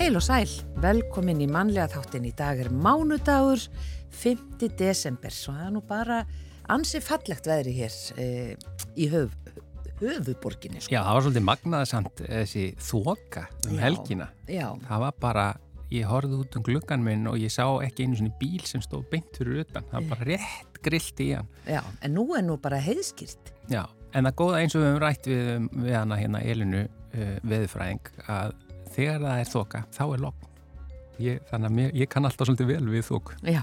Heil og sæl, velkomin í mannlega þáttin í dag er mánudagur 5. desember og það er nú bara ansi fallegt veðri hér e, í höf, höfuborginni sko. Já, það var svolítið magnaðsamt þessi þoka um Já, helgina. Já, Það var bara, ég horfði út um gluggan minn og ég sá ekki einu svona bíl sem stóð beint fyrir utan. Það var bara rétt grillt í hann. já, en nú er nú bara heiðskýrt. Já, en það góða eins og við höfum rætt við, um- við hana hérna Elinu uh, veðurfræðing að þegar það er þoka, þá er logn. Ég, þannig að mér, ég kann alltaf svolítið vel við þok. Já,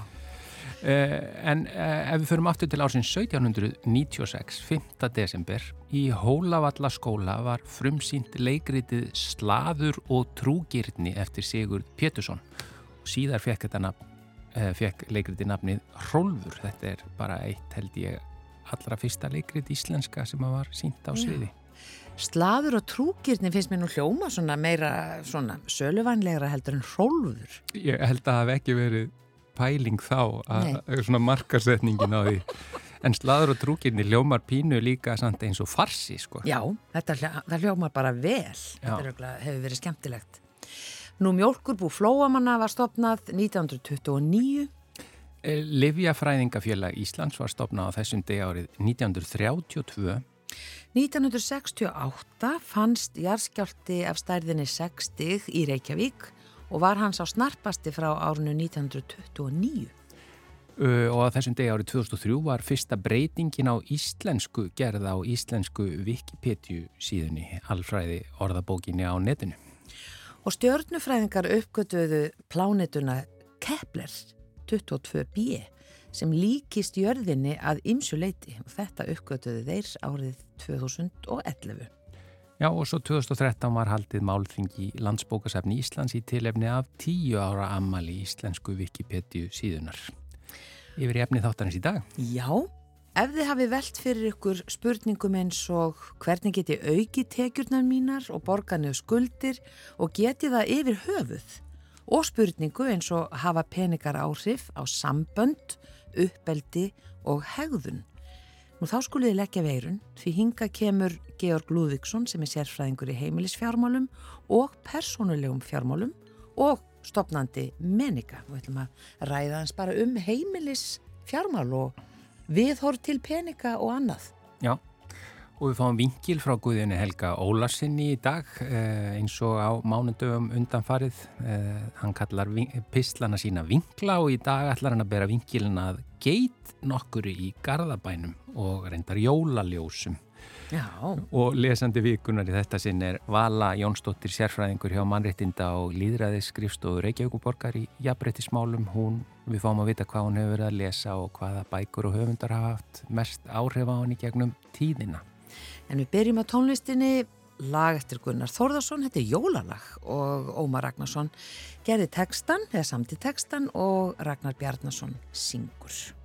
Uh, en uh, ef við förum aftur til ársins 1796, 5. desember, í Hólavalla skóla var frumsýnt leikritið Slaður og trúgirni eftir Sigurd Pétursson. Og síðar fekk, þetta nafn, uh, fekk leikritið nafnið Rólfur. Þetta er bara eitt held ég allra fyrsta leikrit íslenska sem var sínt á sviði. Slaður og trúgirni finnst mér nú hljóma svona meira svona söluvænlegra heldur en rólfur. Ég held að það hef ekki verið pæling þá að svona markarsetningin á því. En slaður og trúgirni ljómar pínu líka samt eins og farsi sko. Já, þetta hljómar bara vel, þetta er örugglega- hefur verið skemmtilegt. Nú mjólkurbú Flóamanna var stopnað 1929 Livjafræðingafélag Íslands var stopnað á þessum degi árið 1932. 1968 fannst jarðskjálti af stærðinni 6 stig í Reykjavík og var hans á snarpasti frá árinu 1929. Uh, og á þessum degi árið 2003 var fyrsta breytingin á íslensku gerð á íslensku Wikipedia síðunni, alfræði orðabókinni á netinu. Og stjörnufræðingar uppgötuðu plánetuna Kepler 22b sem líkist jörðinni að ymsuleiti og þetta uppgötuðu þeir árið 2011. Já og svo 2013 var haldið málþingi landsbókasafni Íslands í tilefni af tíu ára ammali íslensku Wikipedia síðunar. Yfir í efni þáttanins í dag. Já, ef þið hafi velt fyrir ykkur spurningum eins og hvernig get ég auki tekjurnar mínar og borga niður skuldir og geti það yfir höfuð og spurningu eins og hafa peningar áhrif á sambönd, uppeldi og hegðun. Nú þá skulið þið leggja veirun því hinga kemur Georg Lúðvíksson sem er sérfræðingur í heimilisfjármálum og persónulegum fjármálum og stopnandi menika. Við ætlum að ræða hans bara um heimilisfjármál og viðhorf til peninga og annað. Já, og við fáum vinkil frá Guðinni Helga Ólarsinni í dag eh, eins og á mánundöfum undanfarið. Eh, hann kallar pislana sína vinkla og í dag ætlar hann að bera vinkilin að geit nokkuru í Garðabænum og reyndar jólaljósum. Já, Og lesandi vikunar í þetta sinn er Vala Jónsdóttir sérfræðingur hjá mannréttinda og líðræðis skrifstofu Reykjavíkuborgar í jafnbrettismálum. Hún, við fáum að vita hvað hún hefur verið að lesa og hvaða bækur og höfundar hafa haft mest áhrif á hann í gegnum tíðina. En við byrjum á tónlistinni lag eftir Gunnar Þórðarsson, þetta er jólalag og Ómar Ragnarsson gerði textan, eða samti textan og Ragnar Bjarnason syngur.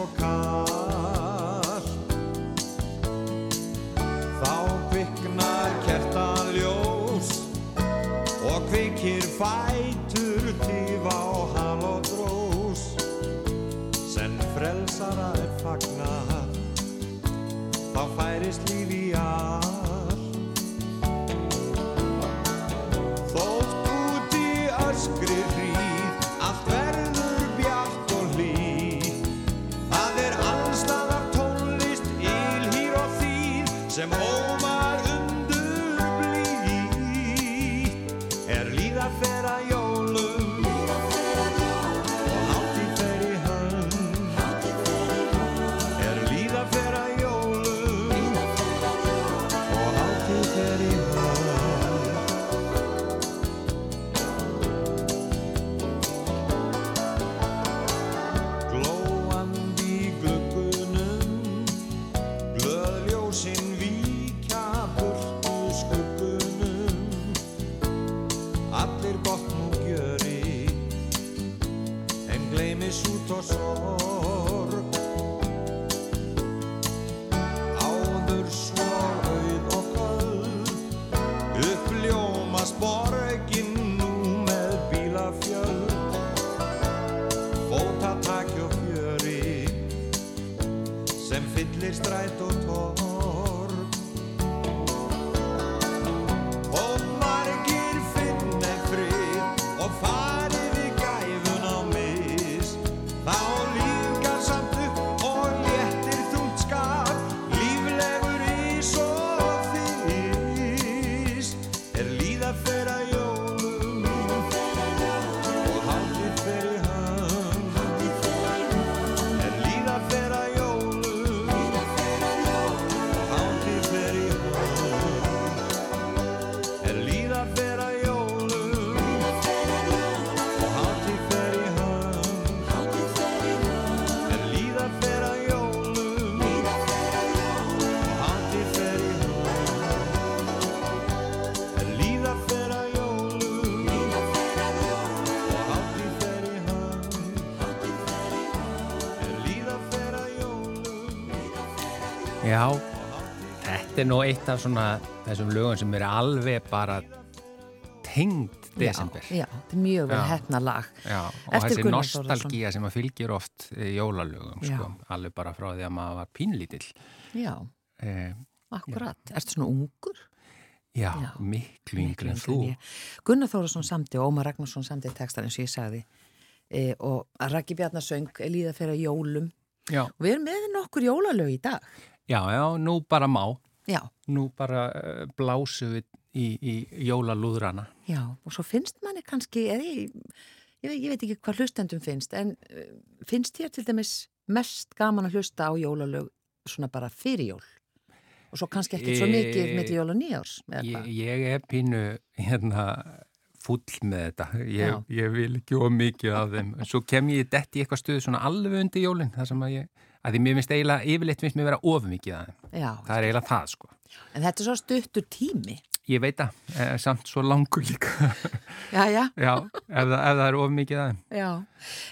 focar. Þetta er nú eitt af svona þessum lögum sem er alveg bara tengd desember. Já, já, þetta er mjög vel Já. hefna lag. Já, og Eftir þessi Gunnar nostalgía sem að fylgir oft eh, jólalögum, Já. sko, alveg bara frá því að maður var pínlítill. Já, Eh, akkurat. Ertu svona ungur? já, Já, miklu yngri en þú. Gunnar Þórasson samti og Ómar Ragnarsson samti textar eins og ég sagði. E, og Raggi Bjarnarsöng líða fyrir jólum. Já, Og við erum með nokkur jólalög í dag. já, já, nú bara má. Já, Nú bara uh, blásum við í, í jólalúðrana. já. Og svo finnst manni kannski, ég, ég, veit- ég veit ekki hvað hlustendum finnst, en uh, finnst þér til dæmis mest gaman að hlusta á jólalög svona bara fyrir jól? Og svo kannski ekki svo Eh, mikið milli jól og nýjárs, Ég, ég er pínu hérna full með þetta. Ég, ég vil ekki of mikið af þeim. Svo kem ég detti í eitthvað stuð svona alveg undir jólinn. Það sem að ég, að því mér finnst eiginlega, yfirleitt finnst mér vera of mikið af þeim. Já, Það er eiginlega það, sko. en þetta er svo stuttur tími. Ég veit það, eh, samt svo langur líka. Já, já. Já, ef það, ef það er of mikið af þeim. Já,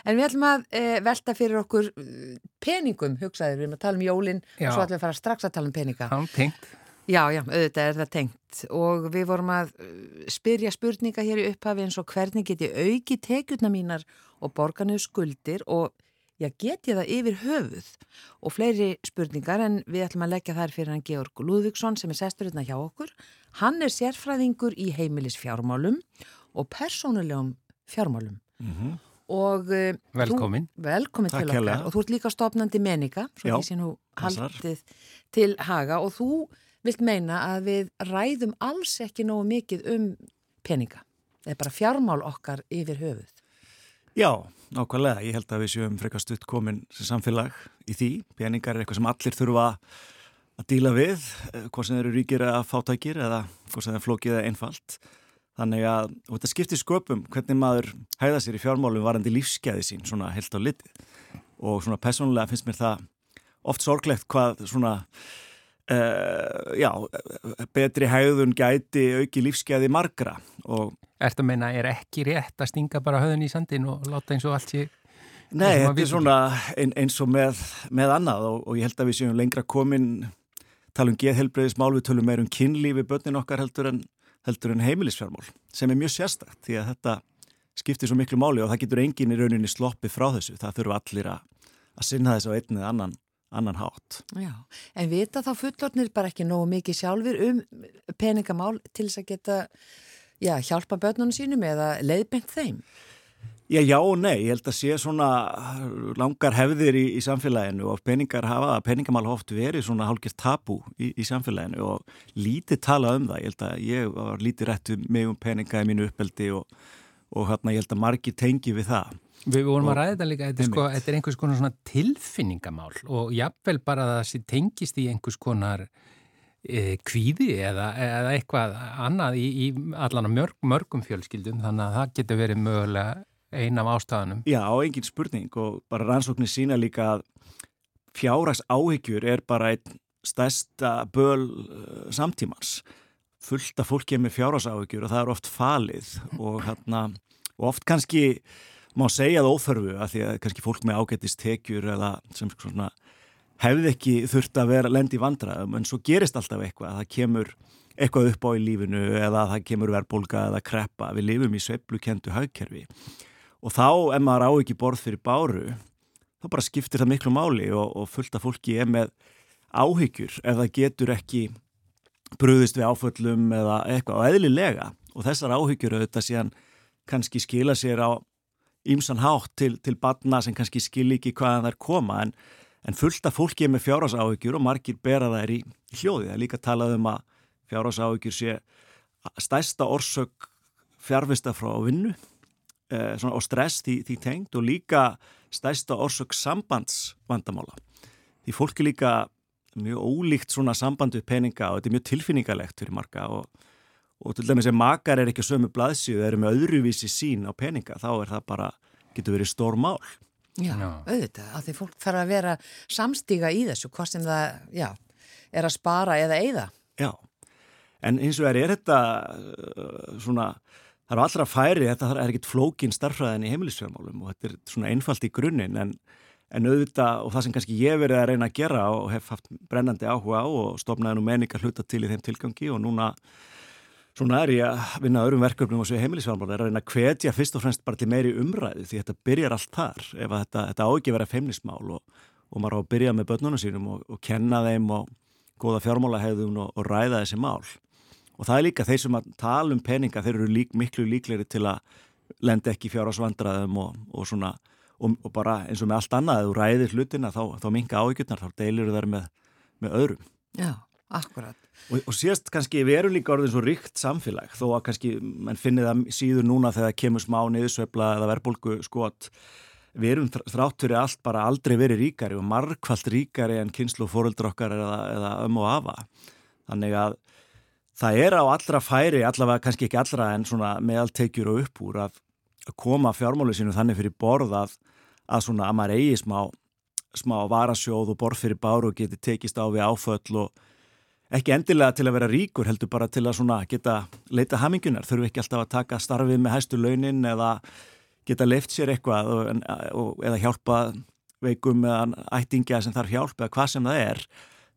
en við ætlum að e, velta fyrir okkur eh, peningum, hugsaður, við erum að tala um jólinn Já. og svo ætlum við að fara strax að tala um peninga. Hann tengt. Já, já, auðvitað er það tengt og við vorum að eh, spyrja spurninga hér í upphafi eins og hvernig get ég auki tekjurna mínar og borganuð skuldir og já, get ég það yfir höfuð og fleiri spurningar en við ætlum að leggja þær fyrir hann Georg Lúðvíksson sem er sestur hérna hjá okkur. Hann er sérfræðingur í heimilis fjármálum og persónulegum fjármálum. Og uh, Velkomin. Þú, velkomin Takk til okkar hérlega. og þú ert líka stopnandi meninga, svo Já, því sem passar. haldið til haga og þú vilt meina að við ræðum alls ekki nógu mikið um peninga. Það er bara fjármál okkar yfir höfuð. Já, nákvæmlega. Ég held að við séum frekar stutt komin sem samfélag í því. Peningar er eitthvað sem allir þurfa að díla við, eh, hvort sem þeir eru ríkir eða fátækir eða hvort sem þeir flókið eða einfalt. Þannig að þetta skiptir sköpum hvernig maður hæða sér í fjármálum varandi lífsgæði sín, svona helt á litið. Og svona personlega finnst mér það oft sorglegt hvað svona Uh, já, betri hægðun gæti auki lífsgæði margra og Ertu að meina, er ekki rétt að stinga bara höðun í sandin og láta eins og allt sé... Nei, þetta er svona ein, eins og með, með annað og, og ég held að við séum lengra komin tala um geðhelbreyðismál, við tölum meir um kynlífi börnin okkar heldur en, heldur en heimilisfjármál sem er mjög sérstakt því að þetta skiptir svo miklu máli og það getur enginn í rauninni sloppið frá þessu, það þurfa allir að, að sinna þessu á einn eða annan, annan hátt. Já, en vita þá fullornir bara ekki nógu mikið sjálfur um peningamál til þess að geta já, hjálpa börnunum sínum eða leiðbeint þeim? Já, já og nei, ég held að sé svona langar hefðir í, í samfélaginu og peningar hafa, peningamál oft verið svona hálfgert tabú í, í samfélaginu og lítið tala um það, ég held að ég var lítið rætt um mig um peninga í mínu uppeldi og, og hérna ég held að margi tengi við það. Við vorum Og- að ræða þetta líka, þetta sko, þetta er einhvers konar svona tilfinningamál og jafnvel bara að það tengist í einhvers konar e, kvíði eða, eða eitthvað annað í, í allan mörg, mörgum fjölskyldum þannig að það getur verið mögulega ein af ástafanum. Já, engin spurning og bara rannsóknir sína líka að fjárrags áhyggjur er bara einn stærsta böl uh, samtímans. Fullt af fólki er með fjárrags áhyggjur og það er oft falið og, hérna, og oft kannski má segja það óþörfu að því að kannski fólk með ágættist tekjur eða sem svona hefði ekki þurft að vera lendi vandraðum en svo gerist alltaf eitthvað, það kemur eitthvað upp á í lífinu eða það kemur verðbólga eða kreppa, við lifum í sveiflukendu haugkerfi og þá ef maður á ekki borð fyrir báru þá bara skiptir það miklu máli og, og fullt af fólki er með áhyggjur ef það getur ekki bröðist við áföllum eða eitthvað. Og eðlilega og þessar áhyggjur auðvitað síðan kannski skila sér á ímsan hátt til, til batna sem kannski skil ekki hvaðan þær koma en, en fullt af fólki er með fjárhásáhyggjur og margir bera þær í hljóði. Það er líka talað um að fjárhásáhyggjur sé stærsta orsök fjárvista frá vinnu eh, svona, og stress því, því tengt og líka stærsta orsök sambandsvandamála. Því fólk er líka mjög ólíkt svona samband við peninga og þetta er mjög tilfinningalegt fyrir marga og, og til dæmis ef makar er ekki á sömu blaðsíu eða eru með öðruvísi sín á peninga þá er það bara, getur verið stór mál. Já, Já. auðvitað, að því fólk þarf að vera samstíga í þessu, hvort sem það, já, er að spara eða eyða. Já, en eins og er, er þetta uh, svona, það eru allra færi, þetta er ekkit flókin starfræðin í heimilisfjármálum og þetta er svona einfalt í grunninn en, en auðvitað og það sem kannski ég verið að reyna að gera og hef haft brennandi áhuga á og stofnaði nú menningar hluta til í þeim tilgangi og núna svona er ég að vinna öðrum verkefnum og svo heimilisfjármál er að reyna að hvetja fyrst og fremst bara til meiri umræðu því þetta byrjar allt þar. Ef að þetta, þetta á ekki að feimnismál og, og maður á að byrja með börnunum sínum og, og kenna þeim og góða fjármálahegðun og, og ræða þessi mál. Og það er líka þeir sem að tala um peninga þeir eru lík, miklu líklegri til að lenda ekki fjárásvandraðum og svona og bara eins og með allt annað ef þú ræðir hlutina þá, þá minga áhyggjurnar þá deilir þær með, með öðrum. Já, akkurat Og, og síðast kannski við erum líka orðin svo ríkt samfélag þó að kannski mann finnir það síður núna þegar kemur smá niðursveifla eða verðbólgu skot. Við erum þrátt fyrir allt bara aldrei verið ríkari og margfald ríkari en kynslu fóröldra okkar eða, eða öm og afa. Þannig að það er á allra færi allavega kannski ekki allra en svona meðaltekjur og uppúr að koma fjármálu sínu þannig fyrir borð að, svona að maður eigi smá, smá varasjóð og borð fyrir báru og geti tekist á við áföll og ekki endilega til að vera ríkur heldur bara til að geta leita hamingunar þurfu ekki alltaf að taka starfið með hæstu launin eða geta leift sér eitthvað og, eða hjálpa veikum eða ættingja sem þarf hjálp eða hvað sem það er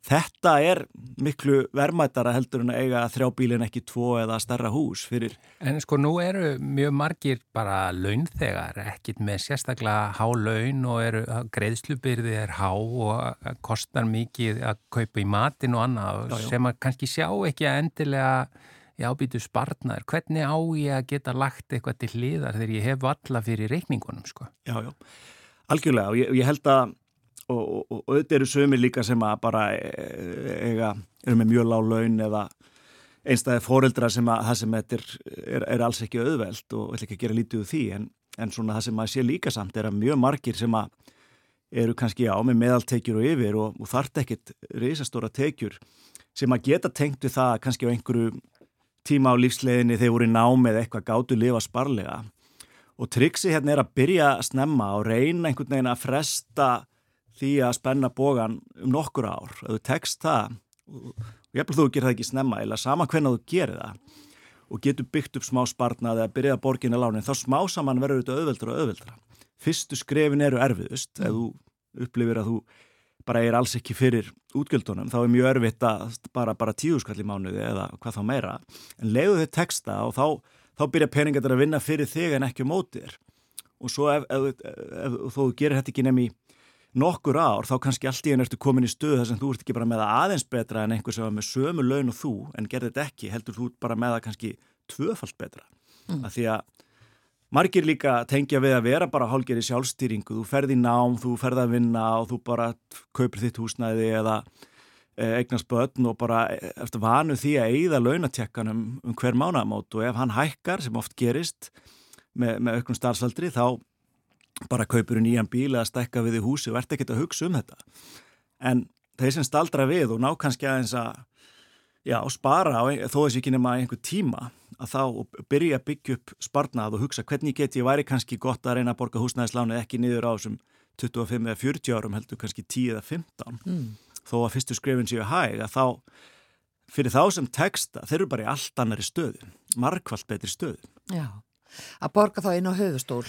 þetta er miklu verðmættara heldur en að eiga þrjábílin ekki tvo eða starra hús fyrir. En sko nú eru mjög margir bara launþegar, ekkit með sérstaklega há laun og eru, greiðslubyrði er há og kostar mikið að kaupa í matin og annað já, já. sem að kannski sjá ekki að endilega ég ábýtu spartnar, hvernig á ég að geta lagt eitthvað til hliðar þegar ég hef alla fyrir reikningunum sko? Já, já, algjörlega og ég, ég held að og, auðvitað eru sömur líka sem að bara eiga, eru með mjög lág laun eða einstæði fóreldra sem að það sem þetta er, er, er alls ekki auðveld og ætla ekki að gera lítið úr því en, en svona það sem að sé líka samt er að mjög margir sem að eru kannski á með meðaltekjur og yfir og, og þart ekkit reysastóra tekjur sem að geta tengt við það kannski á einhverju tíma á lífsleginni þegar voru námið eitthvað gáttu lifa sparlega. Og triksi hérna er að byrja að snemma og reyna einhvern veginn að fresta því að spenna bógan um nokkur ár. Ef þú tekst það og ég þú að gera það ekki snemma eða sama hvernig þú gerir það og getur byggt upp smá spartnað eða byrjað borginni lánin þá smá saman verður þetta auðveldra og auðveldra fyrstu skrefin eru erfiðust. Mm. ef þú upplifir að þú bara er alls ekki fyrir útgjöldunum þá er mjög örfitt að bara, bara tíuskall í mánuði eða hvað þá meira. En leiðu þau teksta og þá, þá byrja peningar að vinna fyrir þig en ekki mótir og svo ef, ef, ef, ef þú gerir þetta ekki nefn í nokkur ár þá kannski allt í einu ertu komin í stöðu þar sem þú ert ekki bara með það aðeins betra en einhver sem var með sömu laun og þú en gerði þetta ekki, heldur þú bara með það kannski tvöfalt betra. Mm. að því að margir líka tengja við að vera bara hálgeri sjálfstýringu. Þú ferði í nám, þú ferði að vinna og þú bara kaupir þitt húsnæði eða e, eignast börn og bara eftir vanu því að eigða launatekkanum um hver mánamót og ef hann hækkar sem oft gerist með, með auknum starfsaldri þá bara kaupur í nýjan bíl eða stekka við í húsi og ert ekki að hugsa um þetta. En þeir sem staldra við og ná kannski aðeins að já, spara á, þó þessi ekki nema einhver tíma að þá byrja að byggja upp sparnað og hugsa hvernig get ég væri kannski gott að reyna að borga húsnæðislánið ekki niður á þessum 25 eða 40 árum heldur kannski 10 eða 15 mm. þó að fyrstu skrifin séu hæg að þá fyrir þá sem texta þeir eru bara í allt annari stöðun markvallt betri stöðun Já Að borga þá inn á höfustól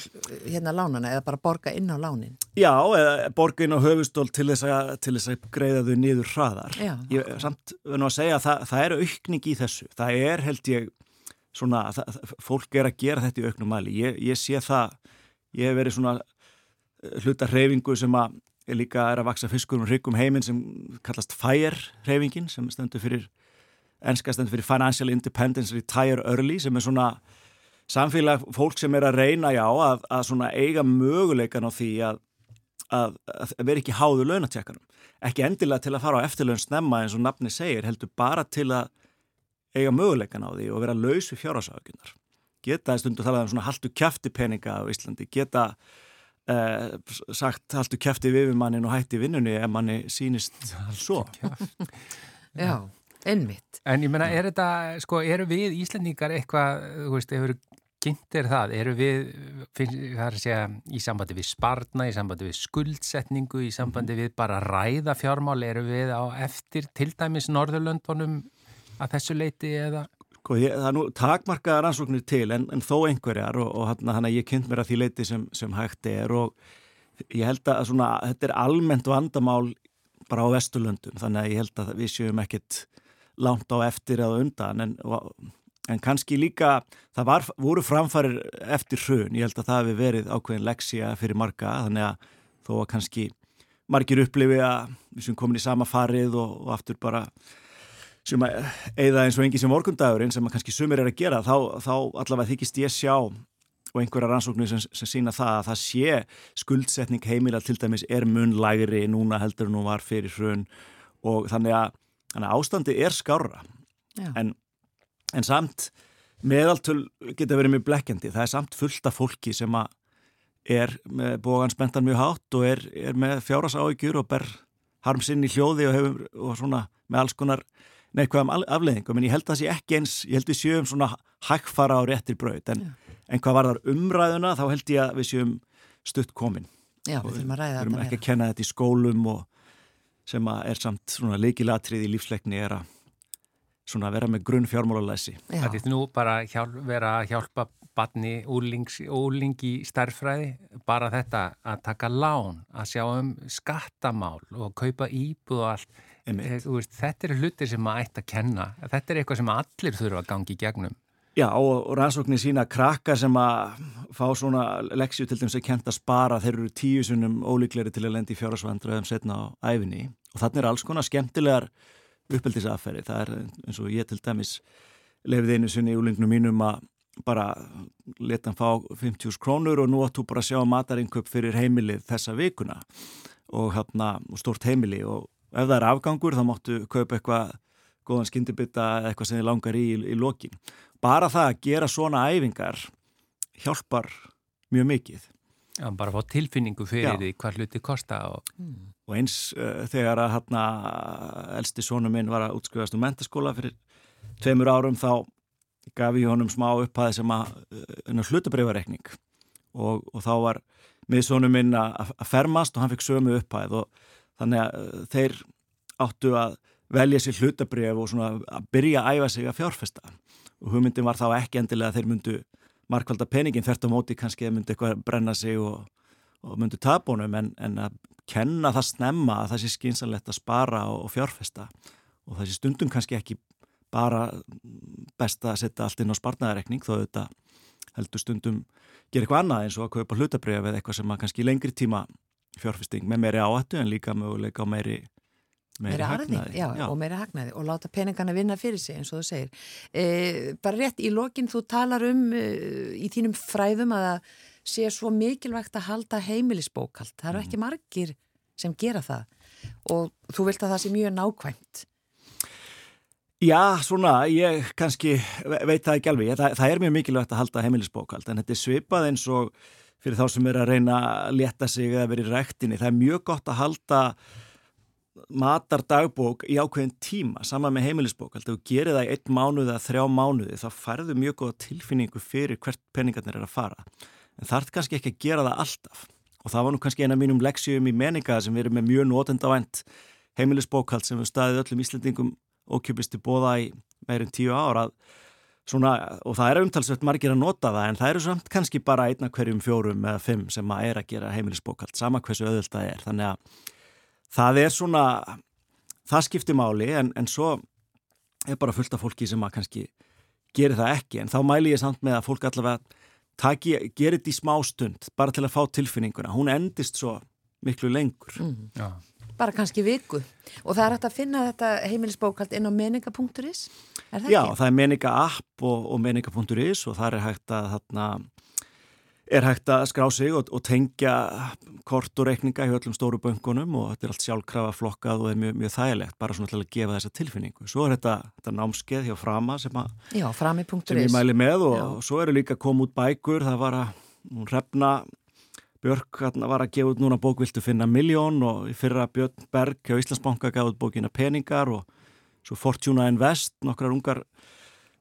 hérna lánana eða bara borga inn á lánin? Já, eða borga inn á höfustól til þess að, til þess að greiða þau niður hraðar. Já. Ég, samt verður að segja að það, það er aukning í þessu. Það er held ég svona, það, fólk er að gera þetta í auknum mæli. Ég, ég sé það, ég hef verið svona eh, hluta hreyfingu sem að líka er að vaksa fiskur um hryggum heiminn sem kallast FIRE hreyfingin sem stendur fyrir, ennska stendur fyrir Financial Independence Retire Early sem er svona samfélag fólk sem er að reyna já að, að eiga möguleikan á því að, að, að vera ekki háðu launatjekkanum. Ekki endilega til að fara á eftirlaun snemma eins og nafni segir, heldur bara til að eiga möguleikan á því og vera laus við fjárhásáðuginnar. Geta í stundu talað um svona haldu kæfti peninga á Íslandi, geta eh, sagt haldu kæfti við mannin og hætti vinnunni ef manni sínist svo. Já, einmitt. En ég menna, er þetta, sko, eru við Íslandingar eitthvað, þú veist, hefur kynnt er það, eru við segja, í sambandi við sparna í sambandi við skuldsetningu í sambandi við bara ræða fjármál eru við á eftir til dæmis Norðurlöndunum að þessu leiti eða? Sko, ég, það er nú takmarkaðar ansóknir til en, en þó einhverjar og, og hann að ég kynnt mér að því leiti sem, sem hægt er og ég held að svona, þetta er almennt vandamál bara á Vesturlöndum þannig að ég held að við sjöum ekkit langt á eftir eða undan en, en kannski líka það var, voru framfærir eftir hrun, ég held að það hefði verið ákveðin leksja fyrir marga þannig að þó að kannski margir upplifi að við sem komin í sama farið og, og aftur bara sem að eigða eins og engi sem morgundagurinn sem að kannski sumir er að gera þá, þá allavega þykist ég sjá og einhverja rannsóknir sem, sem sína það að það sé skuldsetning heimila til dæmis er munlægri núna heldur en hún var fyrir hrun. Og þannig að, þannig að ástandi er skára en, en samt meðaltöl geta verið mjög blekkjandi. Það er samt fullt af fólki sem að er með bógan spentan mjög hátt og er, er með fjárasáhyggjur og ber harmsinn í hljóði og hefur og svona með alls konar neikvæðum afleðingum en ég held að það sé ekki eins, ég held við sjöum svona hægfara á réttir braut. En, en hvað var þar umræðuna þá held ég að við sjöum stutt komin. Já, við þurfum að ræða þetta Við þurfum ekki að kenna þetta í skólum og sem að er samt svona leikilatrið í lífsleikni er að svona vera með grunn fjármálalæsi Já. Það er nú bara hjálp, vera að hjálpa batni úlingi starffræði, bara þetta að taka lán, að sjá um skattamál og kaupa íbúð og allt. Eh, þú Veist, þetta eru hlutir sem maður ætti að kenna. Þetta er eitthvað sem allir þurfa að gangi í gegnum. Já og, rannsóknir sína krakkar sem að fá svona leksju til þeim sem kent að spara þeir eru tíu sunnum ólíkleri til að lendi í fjárasvandröðum setna á æfinni og þannig er alls konar skemmtilegar uppeldisaffæri. Það er eins og ég til dæmis lefði einu sunni í úlingnum mínum að bara leta hann fá 50 krónur og nú áttu bara að sjá matarinköp fyrir heimilið þessa vikuna og, hérna, og stort heimili og ef það er afgangur þá máttu kaupa eitthvað góðan skyndibita eða eitthvað sem þið langar í, í, í lokin. Bara það að gera svona æfingar hjálpar mjög mikið Já, bara fá tilfinningu fyrir Já. því hvað hluti kosta og og eins uh, þegar að hérna elsti sonu minn var að útskjöfast um mentaskóla fyrir tveimur árum þá gaf ég honum smá upphæði sem að uh, hlutabrifarekning og, og þá var miðsonu minn að að fermast og hann fekk sömu upphæð og þannig að uh, þeir áttu að velja sér hlutabrif og svona að byrja að æfa sig að fjárfesta. Og hugmyndin var þá ekki endilega að þeir myndu markvalda peningin þert á móti kannski að myndu eitthvað brenna sig og, og myndu tapunum en, en að kenna það snemma að það sé skynsanlegt að spara og, og fjárfesta. Og það sé stundum kannski ekki bara best að setja allt inn á sparnaðarekning þó þetta heldur stundum gera eitthvað annað eins og að kaupa hlutabrif eða eitthvað sem að kannski lengri tíma fjárfesting með meiri áhættu en líka möguleika á meiri meiri arði, já, og meiri hagnaði og láta peningana vinna fyrir sig eins og þú segir. E, bara rétt í lokin þú talar um e, í þínum fræðum að sé svo mikilvægt að halda heimilisbókald, það eru ekki margir sem gera það. Og þú vilt að það sé mjög nákvæmt. Já, svona, ég kannski veit það ekki alveg, það, það er mjög mikilvægt að halda heimilisbókald en þetta er svipað eins og fyrir þá sem er að reyna að leta sig eða verið í rektinni, það er mjög gott að halda matardagbók í ákveðin tíma saman með heimilisbókald, ef þú gerir það í einn mánuð eða þrjá mánuði þá færðu mjög góða tilfinningu fyrir hvert peningarnir er að fara. En það er kannski ekki að gera það alltaf. Og það var nú kannski eina mínum leksjum í meninga sem erum með mjög notendavænt heimilisbókald sem við staðið öllum Íslandingum ókjöpist til bóða í meirin tíu ára svona, og það er umtalsveit margir að nota það en það eru samt kannski bara einna hverjum fjórum eða fimm sem að er að gera heimilisbókald sama hversu öðvöld það er. Þannig að það er svona það skiptir máli en, en svo er bara fullt af fólki sem að kannski gerir það ekki. En þá mæli ég samt með að fólk allavega taki, gerir þetta í smá stund bara til að fá tilfinninguna, hún endist svo miklu lengur. Mm. já, bara kannski viku. Og það er hægt að finna þetta heimilisbókald inn á meninga.is er það Já, ekki? það er meninga app og, og meninga.is og þar er hægt að þarna, er hægt að skrá sig og, og tengja kort og reikninga í öllum stóru böngunum og þetta er allt sjálfkrafa flokkað og er mjög, mjög þægilegt bara svona til að gefa þessa tilfinningu. Svo er þetta, þetta námskeið hjá Frama sem, að, Já, sem ég mæli með og, og svo eru líka kom út bækur, það var að hún refna Björk var að gefa út núna bók Viltu finna miljón og fyrra Björn Berg hjá Íslandsbanka gaf út bókina Peningar og svo Fortuna Invest, nokkrar ungar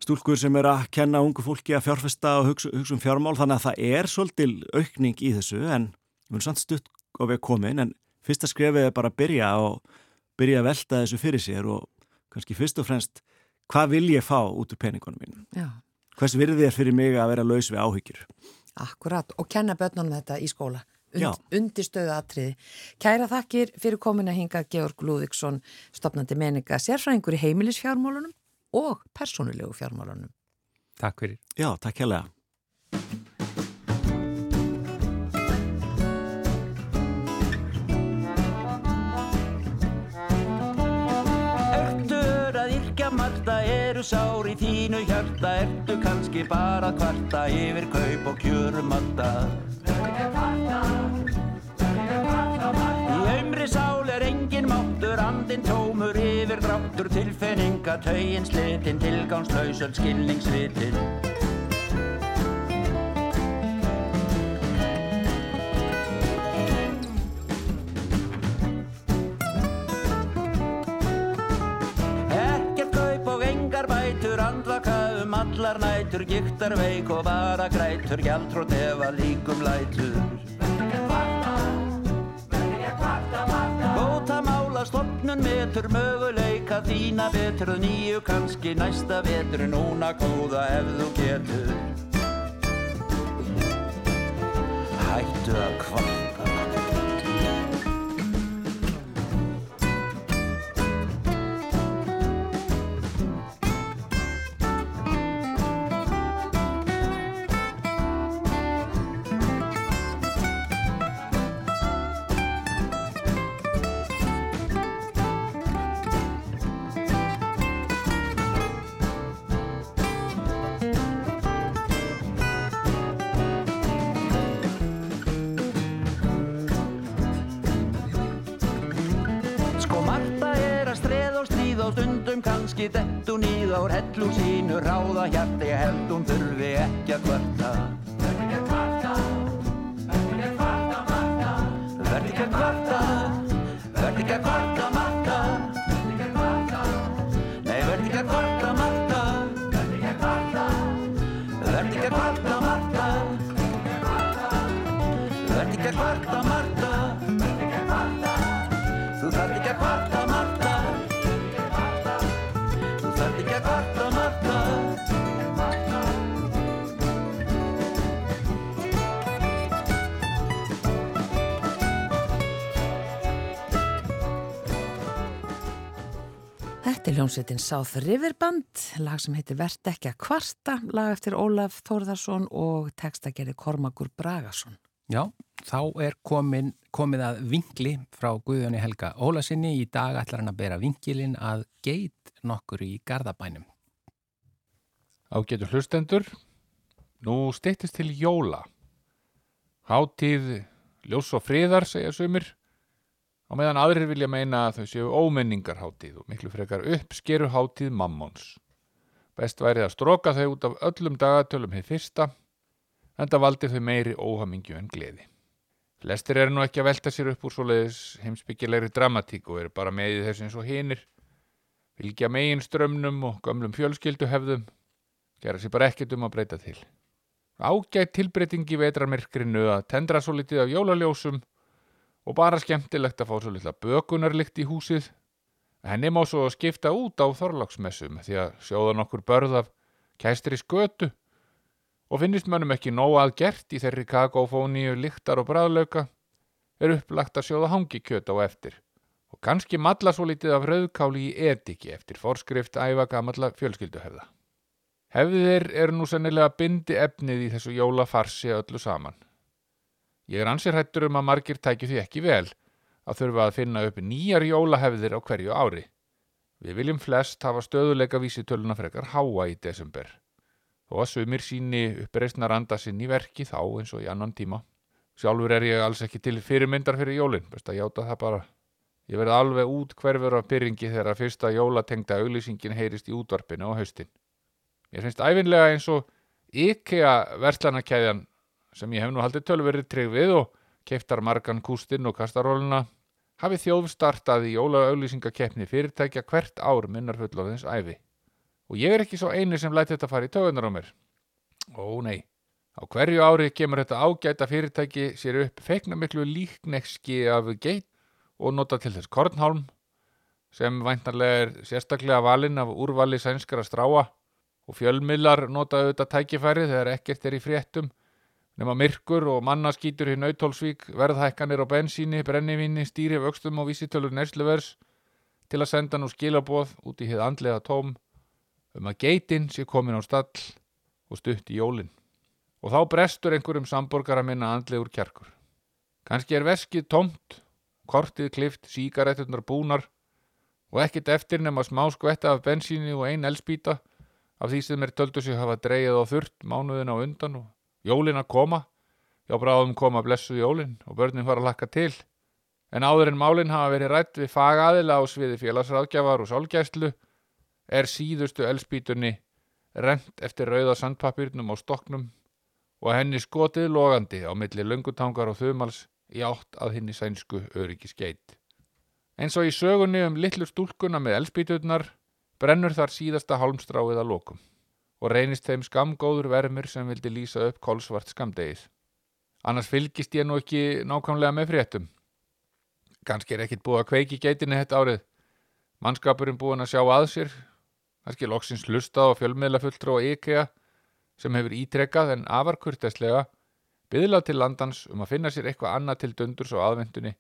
stúlkur sem er að kenna ungu fólki að fjárfesta og hugsa, hugsa um fjármál þannig að það er svolítil aukning í þessu en við erum samt stutt á við komin en fyrsta skrefið er bara að byrja og byrja að velta þessu fyrir sér og kannski fyrst og fremst hvað vil ég fá út úr peningunum mín? Já, Hvers virði er fyrir mig að vera laus við áhyggjur? akkurat og kenna börnunum þetta í skóla und, undirstöðu atriði. Kæra þakkir fyrir komin að hinga Georg Lúðíksson, stopnandi meninga, sérfræðingur í heimilisfjármálunum og persónulegu fjármálunum. Takk fyrir. Já, takk hérlega. Ertu að yrkja marta, eru sár í þínu hjarta Ertu kannski bara kvarta yfir kaup og kjörum matta Í aumri sál er engin máttur, andin tómur yfir dráttur Tilfinninga taugin slitin, tilgangslausöld skilningsvitin. Ekkert kaup og engar bætur Andvaka um allar nætur Giktar veik og bara grætur Gjaldrótt ef að líkum lætur stopnun metur Möguleika þína betur Nýju kannski næsta vetur Núna góða ef þú getur. Hættu að kvarta hellu sínu ráða hjarta ég held hún þurfi ekki að kvarta hljómsveitin South River Band, lag sem heitir Vert ekki að kvarta, lag eftir Ólaf Þórðarsson og textagerði Kormakur Bragason. Já, þá er komin, komið að vingli frá Guðjóni Helga Ólasinni. Í dag ætlar hann að bera vingilin að geit nokkur í Garðabænum. Ágætu hlustendur, nú styttist til jóla. Hátíð, ljós og friðar, segja sumir. Á meðan aðrir vilja meina að þau séu ómenningarhátíð og miklu frekar uppskeru hátíð mammons. Best væri að stróka þau út af öllum dagatölum hér fyrsta, en það valdi þau meiri óhamingju en gleði. Flestir eru nú ekki að velta sér upp úr svoleiðis heimsbyggilegri dramatík og eru bara með í þessu eins og hinir. Fylgja megin strömmnum og gömlum fjölskylduhefðum gera sér bara ekkert um að breyta til. Ágætt tilbreyting í vetrarmyrkrinu að tendra svo litið af jólaljósum og bara skemmtilegt að fá svo litla bökunarlikt í húsið. Henni má svo skipta út á þorlagsmessum því að sjóða nokkur börð af kæstri skötu og finnist mönnum ekki nóg að gert í þeirri kakófóníu lyktar og bræðlauka er upplagt að sjóða hangikjöt á eftir og kannski malla svo litið af rauðkáli í etiki eftir forskrift æfa gamalla fjölskylduhefða. Hefðir eru nú sennilega bindi efnið í þessu jólafarsi öllu saman. Ég er ansir hættur um að margir tækju því ekki vel að þurfa að finna upp nýjar jólahefðir á hverju ári. Við viljum flest hafa stöðuleika vísitöluna frekar háa í desember og að sumir síni uppreisnar anda sinn í verki þá eins og í annan tíma. Sjálfur er ég alls ekki til fyrirmyndar fyrir jólin, best að játa það bara. Ég verði alveg út hverfur af byrringi þegar fyrsta jólatengda auglýsingin heyrist í útvarpinu á haustin. Mér finnst æfinlega eins og IKEA verslanakæðjan sem ég hef nú haldið tölverið trygg við og keiftar margan kústinn og kastaróluna hafi þjóðstartað í jólaauglýsingakeppni fyrirtækja hvert ár minnar fullorðins æfi. Og ég er ekki svo eini sem læti þetta fara í tögunar á mér. Ó nei, á hverju ári kemur þetta ágæta fyrirtæki sér upp feikna miklu líknekski af geit og nota til þess kornhálm sem væntanlega er sérstaklega valinn af úrvali sænskara stráa og fjölmillar nota auðvitað tækifæri þegar ekkert er í fréttum Nefna myrkur og mannaskítur í Nautólsvík, verðhækkanir á bensíni, brennivíni, stýri vöxtum og vísitölur nersluvers til að senda nú skilaboð út í hið andlega tóm um að geitin sé komin á stall og stutt í jólin. Og þá brestur einhverjum samborgara minna andlegur kjarkur. Kanski er veskið tómt, kortið klift, sígaretturnar búnar og ekkert eftir nema smá skvetta af bensíni og ein elspýta af því sem er töldu sig hafa dreigið á þurrt mánuðin á undan og jólin að koma. Já, bráðum koma blessuð jólin og börnin fara að lakka til. En áður en málin hafa verið rætt við fagaðila á sviði félagsráðgjafar og sálgæslu er síðustu elspýtunni rent eftir rauða sandpapirnum á stoknum og henni skotið logandi á milli löngutangar og þumals í átt að henni sænsku öryggisgeit. Eins og í sögunni um litlu stúlkuna með elspýturnar brennur þar síðasta hálmstráið að lokum og reynist þeim skamgóður vermur sem vildi lýsa upp kolsvart skamdegið. Annars fylgist ég nú ekki nákvæmlega með fréttum. Kanski er ekkit búið að kveiki geitinni þetta árið. Mannskapurinn búin að sjá að sér. Kanski loksins hlusta á fjölmiðlafulltrú og IKEA sem hefur ítrekkað en afarkurteslega byðlað til landans um að finna sér eitthvað annað til dundurs á aðvendunni